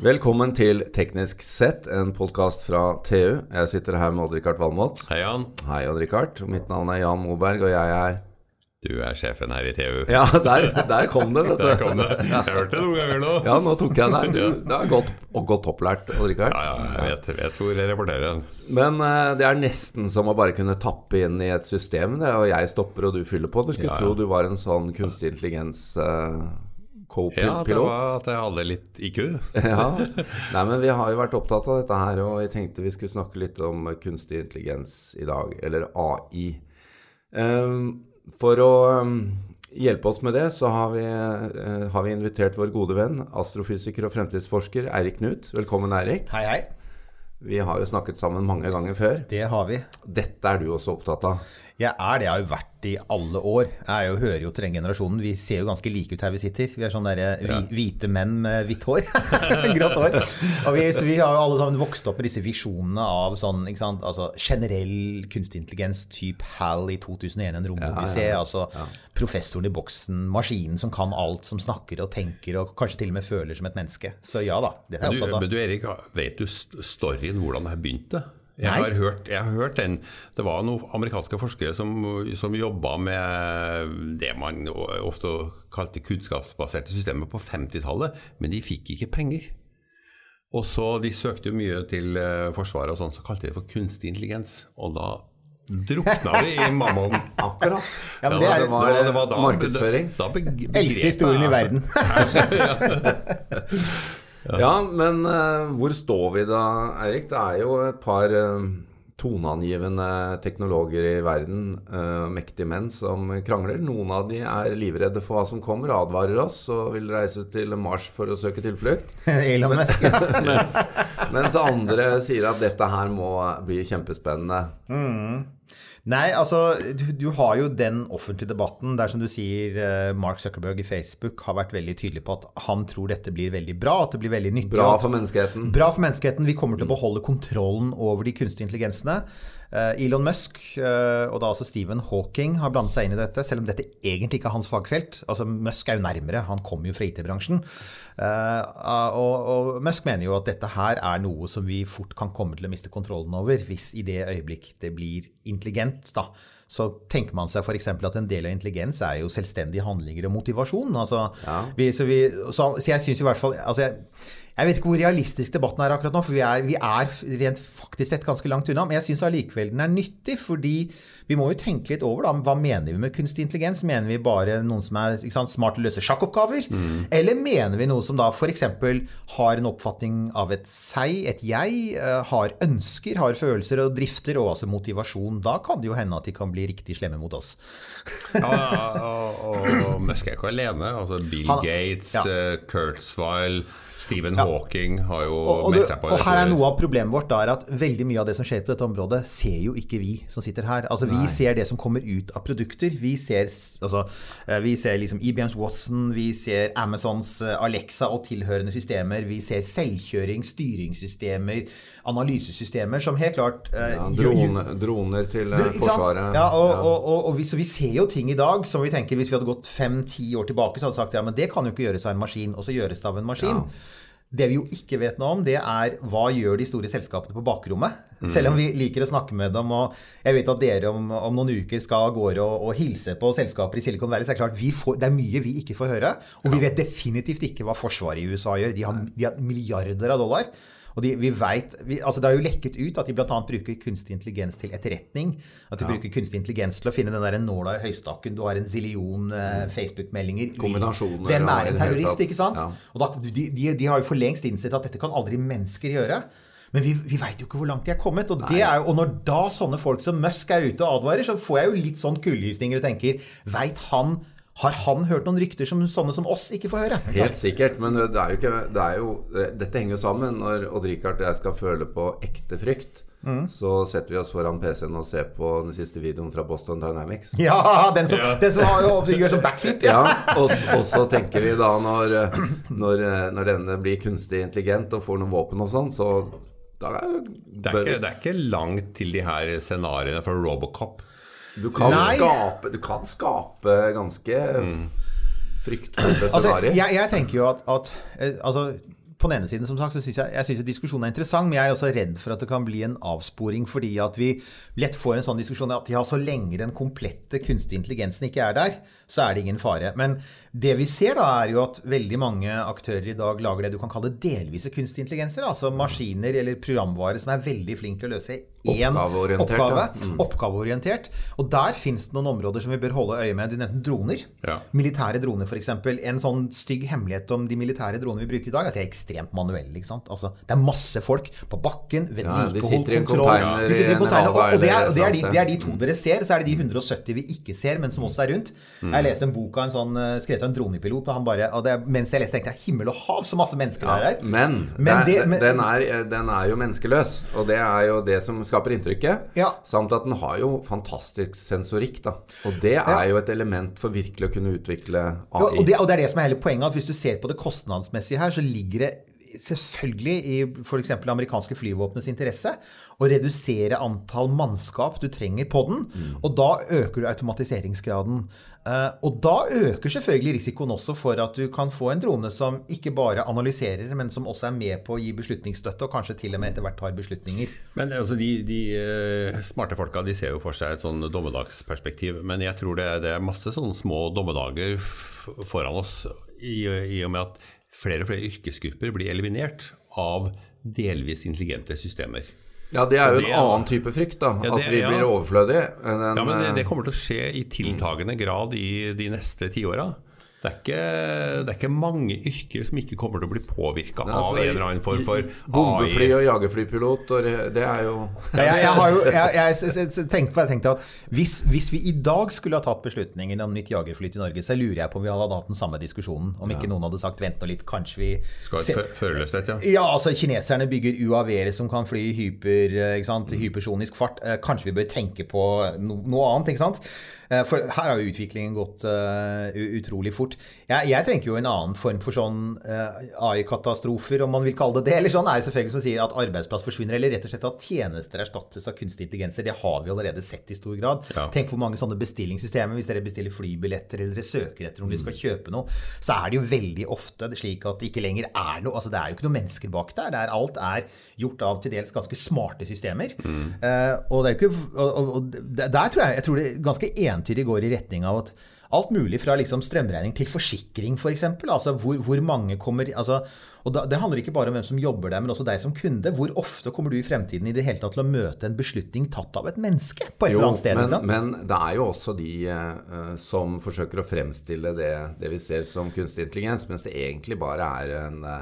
Velkommen til Teknisk sett, en podkast fra TU. Jeg sitter her med Odd-Rikard Valmot. Hei, Jan. Hei, Odd-Rikard. Mitt navn er Jan Moberg, og jeg er Du er sjefen her i TU. Ja, der, der kom det, vet du. Der kom det. Jeg hørte det noen ganger nå. Ja, nå tok jeg deg. Du, det er godt, og godt opplært, Odd-Rikard. Ja, ja, jeg vet, vet hvor jeg rapporterer den. Men uh, det er nesten som å bare kunne tappe inn i et system, det, og jeg stopper og du fyller på. Du skulle Ja, ja. tro du var en sånn kunstig intelligens uh, Ja, det var at jeg hadde litt IQ. Ja. Nei, men vi har jo vært opptatt av dette her, og jeg tenkte vi skulle snakke litt om kunstig intelligens i dag, eller AI. Ehm, for å ehm, hjelpe oss med det, så har vi, eh, har vi invitert vår gode venn, astrofysiker og fremtidsforsker Eirik Knut. Velkommen, Eirik. Hei, hei. Vi har jo snakket sammen mange ganger før. Det har vi. Dette er du også opptatt av. Jeg er det. Jeg har jo vært i alle år. Jeg jo, hører jo til den generasjonen. Vi ser jo ganske like ut her vi sitter. Vi er sånne der, ja. hvite menn med hvitt hår. Grått hår. Og vi, så vi har jo alle sammen vokst opp med disse visjonene av sånn, altså generell kunstig intelligens, type HAL i 2001, en romodyssé. Altså professoren i boksen, maskinen som kan alt, som snakker og tenker og kanskje til og med føler som et menneske. Så ja da, dette er jeg opptatt av. men du Erik, vet du storyen hvordan det her begynte? Jeg har, hørt, jeg har hørt den. Det var noen amerikanske forskere som, som jobba med det man ofte kalte kunnskapsbaserte systemer på 50-tallet, men de fikk ikke penger. Og så De søkte jo mye til eh, Forsvaret, og sånn, så kalte de det for kunstig intelligens. Og da drukna vi i mammon. Akkurat. Ja, men det er- det var markedsføring. Da beg- begrep Eldste historien i verden. verden. Ja, men uh, hvor står vi da, Eirik? Det er jo et par uh, toneangivende teknologer i verden, uh, mektige menn, som krangler. Noen av de er livredde for hva som kommer, advarer oss og vil reise til Mars for å søke tilflukt. Elon Musk. Ja. Mens, mens andre sier at dette her må bli kjempespennende. Nei, altså, du, du har jo den offentlige debatten der som du sier eh, Mark Zuckerberg i Facebook har vært veldig tydelig på at han tror dette blir veldig bra, at det blir veldig nyttig. Bra for menneskeheten. Bra for menneskeheten. Vi kommer til å beholde kontrollen over de kunstige intelligensene. Eh, Elon Musk eh, og da også Stephen Hawking har blandet seg inn i dette, selv om dette egentlig ikke er hans fagfelt. Altså, Musk er jo nærmere, han kommer jo fra IT-bransjen. Eh, og, og Musk mener jo at dette her er noe som vi fort kan komme til å miste kontrollen over, hvis i det øyeblikk det blir intelligent. da. Så tenker man seg f.eks. at en del av intelligens er jo selvstendige handlinger og motivasjon. Altså, Ja. vi, så, vi, så, så jeg syns i hvert fall altså jeg, jeg vet ikke hvor realistisk debatten er akkurat nå, for vi er, vi er rent faktisk sett ganske langt unna. Men jeg syns allikevel den er nyttig, fordi vi må jo tenke litt over da, hva mener vi med kunstig intelligens. Mener vi bare noen som er sant, smart til å løse sjakkoppgaver? Eller mener vi noe som da f.eks. har en oppfatning av et seg, et jeg, eh, har ønsker, har følelser og drifter, og altså motivasjon? Da kan det jo hende at de kan bli riktig slemme mot oss. Ja, og, og, og Musk er ikke alene. Altså Bill Han- Gates, ja. ja. Kurzweil, Stephen Hawking har jo Og, og, meldt seg på. og her er noe av problemet vårt da, er at veldig mye av det som skjer på dette området, ser jo ikke vi som sitter her. Altså Vi ser det som kommer ut av produkter. Vi ser, altså, eh, vi ser liksom IBMs Watson, vi ser Amazons eh, Alexa og tilhørende systemer. Vi ser selvkjøring, styringssystemer, analysesystemer som helt klart eh, Ja, drone, jo, droner til sant? Forsvaret. Ja, og, Ja. vi, så vi ser jo ting i dag som vi tenker hvis vi hadde gått fem-ti år tilbake, så hadde vi sagt ja, men det kan jo ikke gjøres av en maskin, og så gjøres det av en maskin. Det vi jo ikke vet noe om, det er hva gjør de store selskapene på bakrommet? Selv om vi liker å snakke med dem, og jeg vet at dere om, om noen uker skal av gårde og, og hilse på selskaper i Silicon Valley, så er det klart vi får, det er mye vi ikke får høre. Og vi vet definitivt ikke hva forsvaret i USA gjør. De har, de har milliarder av dollar. Og de, vi vet, vi, altså Det har jo lekket ut at de bl.a. bruker kunstig intelligens til etterretning. At de bruker kunstig intelligens til å finne den der nåla i høystakken. Du har en zillion uh, Facebook-meldinger. Kombinasjoner Hvem er en terrorist, ikke sant? ja. Og da, de, de, de har jo for lengst innsett at dette kan aldri mennesker gjøre. Men vi, vi veit jo ikke hvor langt de er kommet. Og, det er og når da sånne folk som Musk er ute og advarer, så får jeg jo litt sånn kuldegysninger og tenker Veit han har han hørt noen rykter som sånne som oss ikke får høre? Helt sikkert, men det er jo ikke det er jo, Dette henger jo sammen. Når Odd-Rikard og jeg skal føle på ekte frykt, Mm. så setter vi oss foran PC-en og ser på den siste videoen fra Boston Dynamics. Ja, den som, Den som har, gjør sånn backflip. Ja. Ja, og, og så tenker vi da når, når, når denne blir kunstig intelligent og får noen våpen og sånn, så da er, Det er, ikke, det er ikke langt til de her scenarioene fra Robocop. Du, kan skape, du kan skape ganske fryktfulle Altså, scenarioer. jeg, jeg tenker jo at, at eh, altså, på den ene siden som sagt, så synes jeg, jeg synes diskusjonen er interessant, men jeg er også redd for at det kan bli en avsporing fordi at vi lett får en sånn diskusjon at ja, så lenge den komplette kunstige intelligensen ikke er der, så er det ingen fare. Men det vi ser da, er jo at veldig mange aktører i dag lager det du kan kalle delvise kunstige intelligenser. Altså maskiner eller programvare som er veldig flinke til å løse én oppgave. Mm. Oppgaveorientert. Og der fins det noen områder som vi bør holde øye med. Du nevnte droner. Ja. Militære droner, f.eks. En sånn stygg hemmelighet om de militære dronene vi bruker i dag, at de er ekstremt manuelle. ikke sant? Altså, det er masse folk på bakken, vedlikehold, ja, De sitter i en container, og, og, det er, og det, er de, det, er, de, to dere ser. Så er det de 170 vi ikke ser, men som også er rundt. Mm. Jeg leste en bok av en sånn, eh, skrevet av en dronepilot, og han bare og det, Mens jeg leste, tenkte jeg himmel og hav, så masse mennesker ja, der er. Men, men, det, men den, er, den, er, jo menneskeløs, og det er jo det som skaper inntrykket. Ja. Samt at den har jo fantastisk sensorikk, da. Og det er ja. jo et element for virkelig å kunne utvikle AI. og, det, og det er det som er hele poenget, at hvis du ser på det kostnadsmessige her, så ligger det selvfølgelig i f.eks. amerikanske flyvåpnets interesse å redusere antall mannskap du trenger på den. Mm. Og da øker du automatiseringsgraden. Uh, og da øker selvfølgelig risikoen også for at du kan få en drone som ikke bare analyserer, men som også er med på å gi beslutningsstøtte, og kanskje til og med etter hvert tar beslutninger. Men altså, De, de uh, smarte folka de ser jo for seg et sånn dommedagsperspektiv. Men jeg tror det, det er masse sånne små dommedager foran oss, i, i og med at flere og flere yrkesgrupper blir eliminert av delvis intelligente systemer. Ja, det er jo en annen type frykt, da. Ja, det, at vi blir overflødige. Ja, men det, det, kommer til å skje i tiltagende grad i de neste tiåra. Det er, ikke, det er, ikke, mange yrker som ikke kommer til å bli påvirka altså, av en eller annen form for Bombefly og jagerflypilot, og det er jo ja, jeg, jeg, jo jeg, jeg, tenkte, tenkte at hvis, hvis, vi i dag skulle ha tatt beslutningen om nytt jagerfly til Norge, så lurer jeg på om vi hadde hatt den samme diskusjonen. Om ikke ja. noen hadde sagt vent nå litt, kanskje vi Skal ha et førerløshet, ja. Ja, altså kineserne bygger UAV-er som kan fly i hyper, mm. hypersonisk fart. Eh, kanskje vi bør tenke på noe annet, ikke sant? Eh, for her har jo utviklingen gått uh, utrolig fort. Jeg, jeg, tenker jo en annen form for sånn uh, AI-katastrofer, om man vil kalle det det. Eller sånn er jo selvfølgelig som sier at arbeidsplass forsvinner, eller rett og slett at tjenester erstattes av kunstig intelligenser. Det har vi allerede sett i stor grad. Ja. Tenk hvor mange sånne bestillingssystemer. Hvis dere bestiller flybilletter eller dere søker etter om mm. dere skal kjøpe noe, så er det jo veldig ofte slik at det ikke lenger er noe Altså det er jo ikke noen mennesker bak der. der alt er gjort av til dels ganske smarte systemer. Mm. Uh, og det er jo ikke og, og, der tror jeg, jeg tror det er ganske entydig går i retning av at alt mulig fra liksom strømregning til forsikring, f.eks. For eksempel, altså hvor, hvor, mange kommer altså, og da, Det handler ikke bare om hvem som jobber der, men også deg som kunde. Hvor ofte kommer du i fremtiden i det hele tatt til å møte en beslutning tatt av et menneske? på et jo, eller annet sted? Men, men, det er jo også de uh, som forsøker å fremstille det, det, vi ser som kunstig intelligens, mens det egentlig bare er en uh,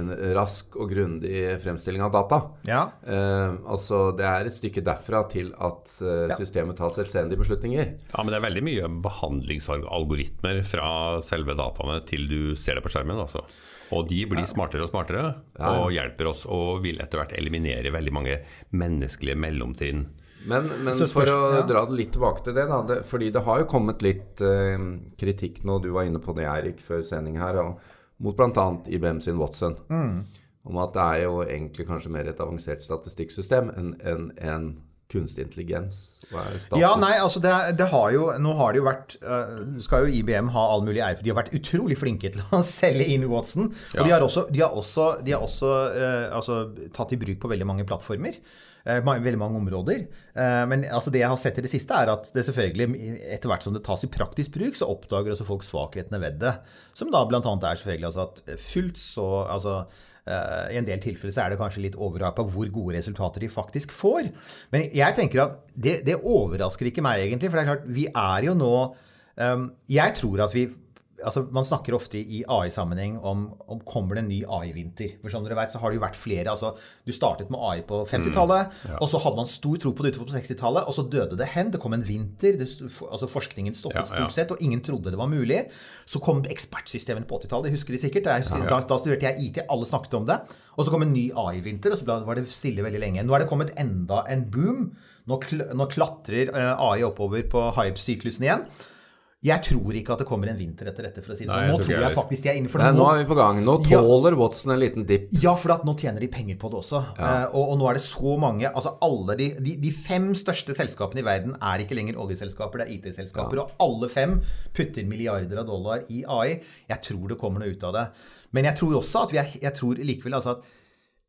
en rask og grundig fremstilling av data. Ja. Eh, altså Det er et stykke derfra til at eh, systemet tar selvstendige beslutninger. Ja, Men det er veldig mye behandlingsalgoritmer fra selve dataene til du ser det på skjermen. Altså. Og de blir smartere og smartere ja. og hjelper oss og vil etter hvert eliminere veldig mange menneskelige mellomtrinn. Men, men for å dra det litt tilbake til det, da, det, fordi det har jo kommet litt eh, kritikk nå, du var inne på det, Eirik, før sending her. og mot bl.a. IBM sin Watson. Mm. Om at det er jo egentlig kanskje mer et avansert statistikksystem enn en, en kunstig intelligens? Ja, nei, altså det, det, har jo Nå har det jo vært uh, Skal jo IBM ha all mulig ære for De har vært utrolig flinke til å selge inn Watson. Ja. Og de har også, de har også, de har også uh, altså, tatt i bruk på veldig mange plattformer. Uh, veldig mange områder. men altså, det jeg har sett i det siste, er at det selvfølgelig, etter hvert som det tas i praktisk bruk, så oppdager også folk svakhetene ved det. Som da bl.a. er selvfølgelig altså at fullt så altså I en del tilfeller så er det kanskje litt overhypa hvor gode resultater de faktisk får. Men jeg tenker at det, det, overrasker ikke meg egentlig. For det er klart, vi er jo nå Jeg tror at vi altså, Man snakker ofte i AI-sammenheng om, om kommer det en ny AI-vinter. For som dere vet, så har det jo vært flere. altså Du startet med AI på 50-tallet, mm, ja. og så hadde man stor tro på det utover på 60-tallet, og så døde det hen. Det kom en vinter. Det, altså Forskningen stoppet ja, ja. stort sett, og ingen trodde det var mulig. Så kom ekspertsystemene på 80-tallet, det husker de sikkert. Husker, da, da, studerte jeg IT, alle snakket om det. Og så kom en ny AI-vinter, og så var det stille veldig lenge. Nå er det kommet enda en boom. Nå, kl nå klatrer uh, AI oppover på hype-syklusen igjen. Jeg tror ikke at det kommer en vinter etter dette. for å si det sånn. Nå tror tror jeg jeg faktisk de er innenfor det. Nei, nå er vi på gang. Nå Ja. tåler Watson en liten dipp. ja, for at nå tjener de penger på det også. Eh, og, og nå er det så mange altså alle de, de, de fem største selskapene i verden er ikke lenger oljeselskaper, det er IT-selskaper. Og alle fem putter milliarder av dollar i AI. Jeg tror det kommer noe ut av det. Men jeg tror også at vi er, jeg tror likevel altså at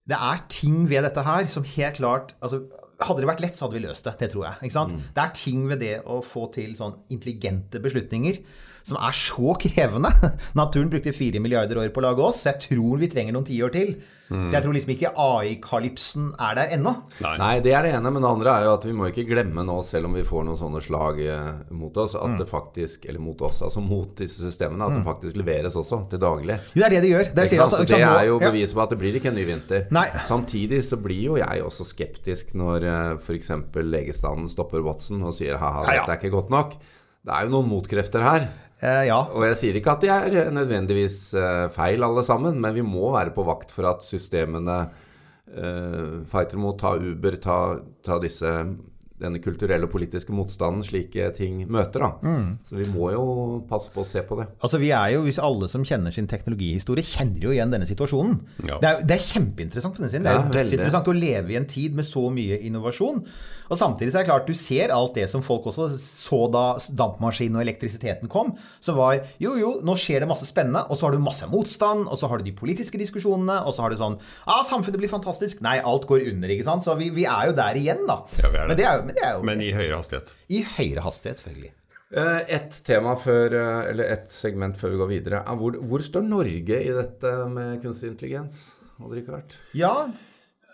det er ting ved dette her som helt klart altså, Hadde det vært lett, så hadde vi løst det. Det tror jeg. ikke sant? Det er ting ved det å få til sånn intelligente beslutninger som er så krevende. Naturen brukte fire milliarder år på å lage oss, så jeg tror vi trenger noen tiår til. Så jeg tror liksom ikke AI-kalypsen er der ennå. Nei. Nei, det er det ene. Men det andre er jo at vi må ikke glemme nå, selv om vi får noen sånne slag eh, mot oss, at det faktisk Eller mot oss, altså mot disse systemene. At det faktisk leveres også til daglig. Det er det de gjør. Det, Ikke sier altså- det er jo beviset på at det blir ikke en ny vinter. Nei. Samtidig så blir jo jeg også skeptisk når uh, f.eks. legestanden stopper Watson og sier ha-ha, dette er ikke godt nok. Det er jo noen motkrefter her. Eh, ja. Og jeg sier ikke at de er nødvendigvis eh, feil alle sammen, men vi må være på vakt for at systemene eh, fighter mot, ta Uber, ta, ta disse denne kulturelle og politiske motstanden slike ting møter. da. Mm. Så vi må jo passe på å se på det. Altså vi er jo, hvis Alle som kjenner sin teknologihistorie, kjenner jo igjen denne situasjonen. Ja. Det, er, det er kjempeinteressant. for den siden. Det er jo dødsinteressant å leve i en tid med så mye innovasjon. Og Samtidig så er det klart, du ser alt det som folk også så da dampmaskinen og elektrisiteten kom. som var jo jo, nå skjer det masse spennende, og så har du masse motstand, og så har du de politiske diskusjonene, og så har du sånn Ja, samfunnet blir fantastisk. Nei, alt går under, ikke sant. Så vi, vi er jo der igjen, da. Ja, vi er det. Men det er jo, men det er jo Men i høyere hastighet. i høyere hastighet, selvfølgelig. Eh, Et tema før, eh, eller et segment før vi går videre, er hvor, hvor står Norge i dette med kunstig intelligens? Odd Rikard? Ja,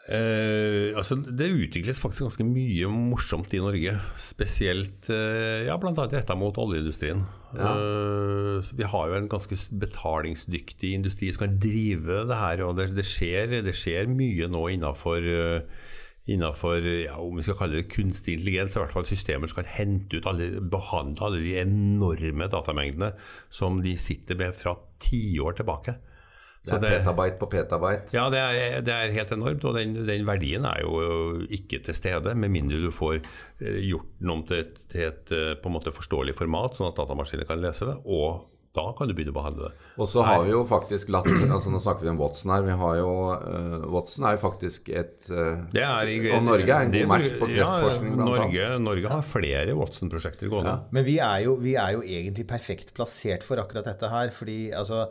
Eh, altså, det utvikles faktisk ganske mye morsomt i Norge. Spesielt eh, ja, bl.a. retta mot oljeindustrien. Eh, så vi har jo en ganske betalingsdyktig industri som kan drive det her. Og det, det, skjer, det skjer mye nå innafor Innenfor, ja, om vi skal kalle det kunstig intelligens, i hvert fall systemer som kan hente ut alle, behandle alle de enorme datamengdene som de sitter med fra tiår tilbake. Det er petabyte på petabyte. Ja, det er, det er helt enormt, og den, den verdien er jo ikke til stede, med mindre du får eh, gjort den om til et, til et eh, på en måte forståelig format, sånn at datamaskiner kan lese det, og da kan du begynne å behandle det. Og så har vi jo faktisk latt altså Nå snakker vi om Watson her. Vi har jo uh, Watson er jo faktisk et uh, Det er, i- Og Norge er en det- god match på kreftforskning, Ja, blant Norge, Norge har flere Watson-prosjekter gående. Men vi er, jo, vi er jo egentlig perfekt plassert for akkurat dette her. fordi altså,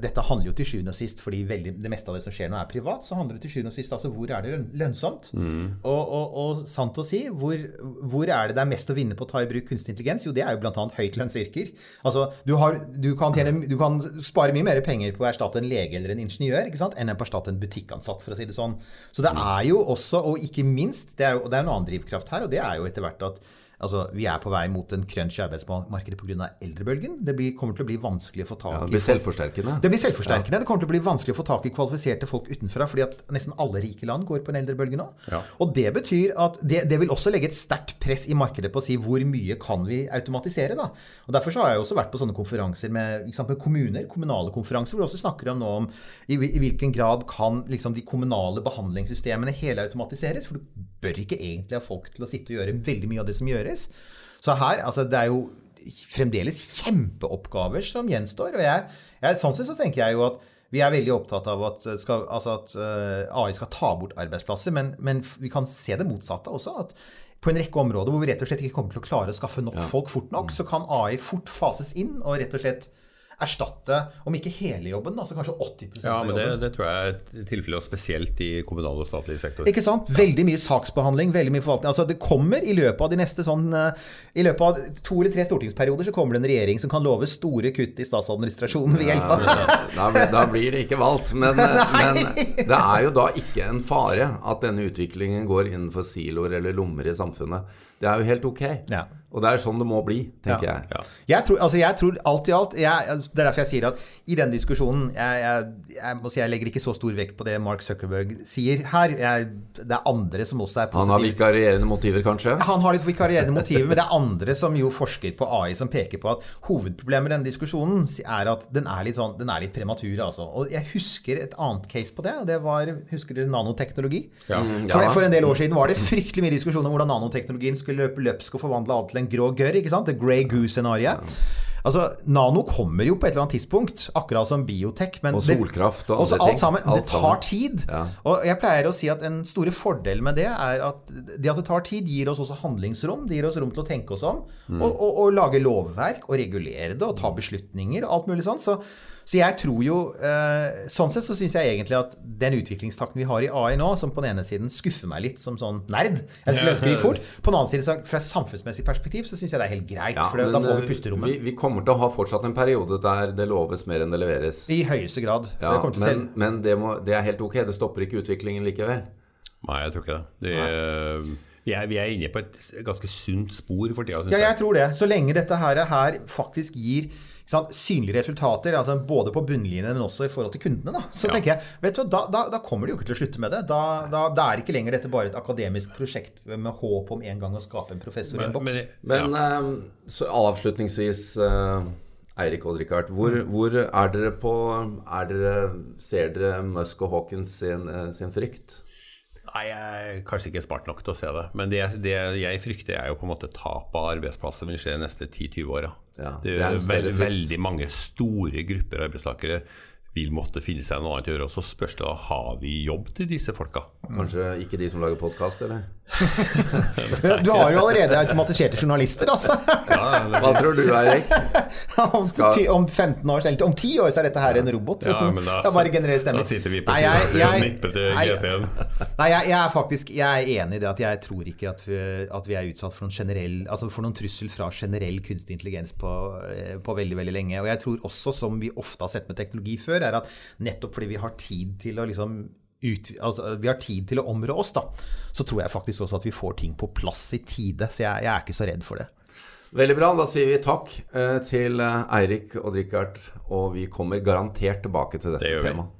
dette handler jo til sjuende og sist, fordi veldig, det meste av det som skjer nå er privat, så handler det til sjuende og sist altså hvor er det lønnsomt? lønnsomt. Og, og, og sant å si, hvor, hvor er det det er mest å vinne på å ta i bruk kunstig intelligens? Jo, det er jo bl.a. høytlønnsyrker. Altså, du, har, du, kan tjene, du kan spare mye mer penger på å erstatte en lege eller en ingeniør enn å erstatte en butikkansatt, for å si det sånn. Så det er jo også, og ikke minst, det er jo det er en annen drivkraft her, og det er jo etter hvert at Altså, Vi er på vei mot en crunch i arbeidsmarkedet pga. eldrebølgen. Det blir, kommer til å bli vanskelig å få tak i ja, Det blir selvforsterkende. det blir selvforsterkende. Det kommer til å bli vanskelig å få tak i kvalifiserte folk utenfra, fordi at nesten alle rike land går på en eldrebølge nå. Ja. Og det betyr at det, det vil også legge et sterkt press i markedet på å si hvor mye kan vi automatisere. da. Og Derfor så har jeg også vært på sånne konferanser med, sant, med kommuner, kommunale konferanser, hvor vi også snakker om nå om i, i hvilken grad kan liksom, de kommunale behandlingssystemene helautomatiseres. For du bør ikke egentlig ha folk til å sitte og gjøre veldig mye av det som gjøres. Så her, altså det er jo fremdeles kjempeoppgaver som gjenstår. Og jeg, jeg, sånn sett så tenker jeg jo at vi er veldig opptatt av at, skal, altså at eh, AI skal ta bort arbeidsplasser, men, men vi kan se det motsatte også. at på en rekke områder hvor vi rett og slett ikke kommer til å klare å skaffe nok folk fort nok, så kan AI fort fases inn og rett og slett erstatte, om ikke hele jobben, da, så kanskje 80% Ja, av men det, men det tror jeg er tilfellet, spesielt i kommunal og statlig sektor. Ikke sant? Veldig mye saksbehandling, veldig mye forvaltning. Altså, det kommer i løpet av de neste sånn eh, I løpet av to eller tre stortingsperioder så kommer det en regjering som kan love store kutt i statsadministrasjonen ved hjelp av da, da blir det ikke valgt. Men, men det er jo da ikke en fare at denne utviklingen går innenfor siloer eller lommer i samfunnet. Det er jo helt ok. Ja. Og det er sånn det må bli, tenker Ja. jeg. Ja. Jeg tror, altså jeg tror alt i alt jeg, Det er derfor jeg sier at i den diskusjonen jeg, si jeg legger ikke så stor vekt på det Mark Zuckerberg sier her. Det er andre som også er positive. Han har vikarierende motiver, kanskje? Han har litt vikarierende motiver, men det er andre som jo forsker på AI, som peker på at hovedproblemet med denne diskusjonen er at den er litt, sånn, den er litt prematur. Altså. Og jeg husker et annet case på det, og det var Husker dere nanoteknologi? Ja. Mm, For, for en del år siden var det fryktelig mye diskusjon om hvordan nanoteknologien skulle løpe løpsk og forvandle alt til en grå gørr, ikke sant? The grey goo-scenarioet. Altså, Nano kommer jo på et eller annet tidspunkt, akkurat som biotek. Men Og solkraft og andre ting. alt sammen. Alt det tar tid. Ja. Og jeg pleier å si at en store fordel med det er at det at det tar tid, gir oss også handlingsrom. Det gir oss rom til å tenke oss om. Mm. Og, og, og lage lovverk og regulere det og ta beslutninger og alt mulig sånn. Så, så jeg tror jo eh, Sånn sett så syns jeg egentlig at den utviklingstakten vi har i AI nå, som på den ene siden skuffer meg litt som sånn nerd Jeg skulle ønske det gikk fort. På den annen side, så fra et samfunnsmessig perspektiv, så syns jeg det er helt greit. Ja, for det, men, da får eh, vi pusterommet. Vi, vi kommer til å ha fortsatt en periode der det loves mer enn det leveres. I høyeste grad. Ja, det men men det, må, det er helt ok. Det stopper ikke utviklingen likevel. Nei, jeg tror ikke det. det vi, er, vi er inne på et ganske sunt spor for tida, Ja, jeg tror det. Så lenge dette her, her faktisk gir ikke sant, synlige resultater, altså både på bunnlinjen, men også i forhold til kundene, da. så Ja. tenker jeg vet du, hva, da, da, da kommer de jo ikke til å slutte med det. Da, da, da er ikke lenger dette bare et akademisk prosjekt med håp om en gang å skape en professor i en boks. Men eh, så avslutningsvis, uh Eirik Odd-Rikard. Hvor, Mm. hvor er dere på er dere, Ser dere Musk og Hawkins sin, eh, sin frykt? Nei, jeg er kanskje ikke smart nok til å se det. Men det, det jeg frykter, er jo på en måte tap av arbeidsplasser vil skje de neste 10-20 åra. Ja, det det er veld, veldig mange store grupper arbeidstakere vil måtte finne seg noe annet å gjøre. Og så spørs det da har vi jobb til disse folka. Kanskje ikke de som lager podkast, eller? Du har jo allerede automatiserte journalister, altså. Hva tror du, Eirik? om, om 15 år, eller om 10 år, så er dette her en robot. Ja, men da, Det bare genererer stemmer. da sitter vi på siden og nipper til GT-en. Nei, jeg, jeg er faktisk jeg er enig i det at jeg tror ikke at vi, at vi er utsatt for noen generell Altså for noen trussel fra generell kunstig intelligens på, eh, på veldig, veldig lenge. Og jeg tror også, som vi ofte har sett med teknologi før, er at nettopp fordi vi har tid til å liksom ut, altså, vi har tid til å områ oss, da, så tror jeg faktisk også at vi får ting på plass i tide. Så jeg, jeg er ikke så redd for det. Veldig bra. Da sier vi takk eh, til eh, Eirik og Richard, og vi kommer garantert tilbake til dette det temaet.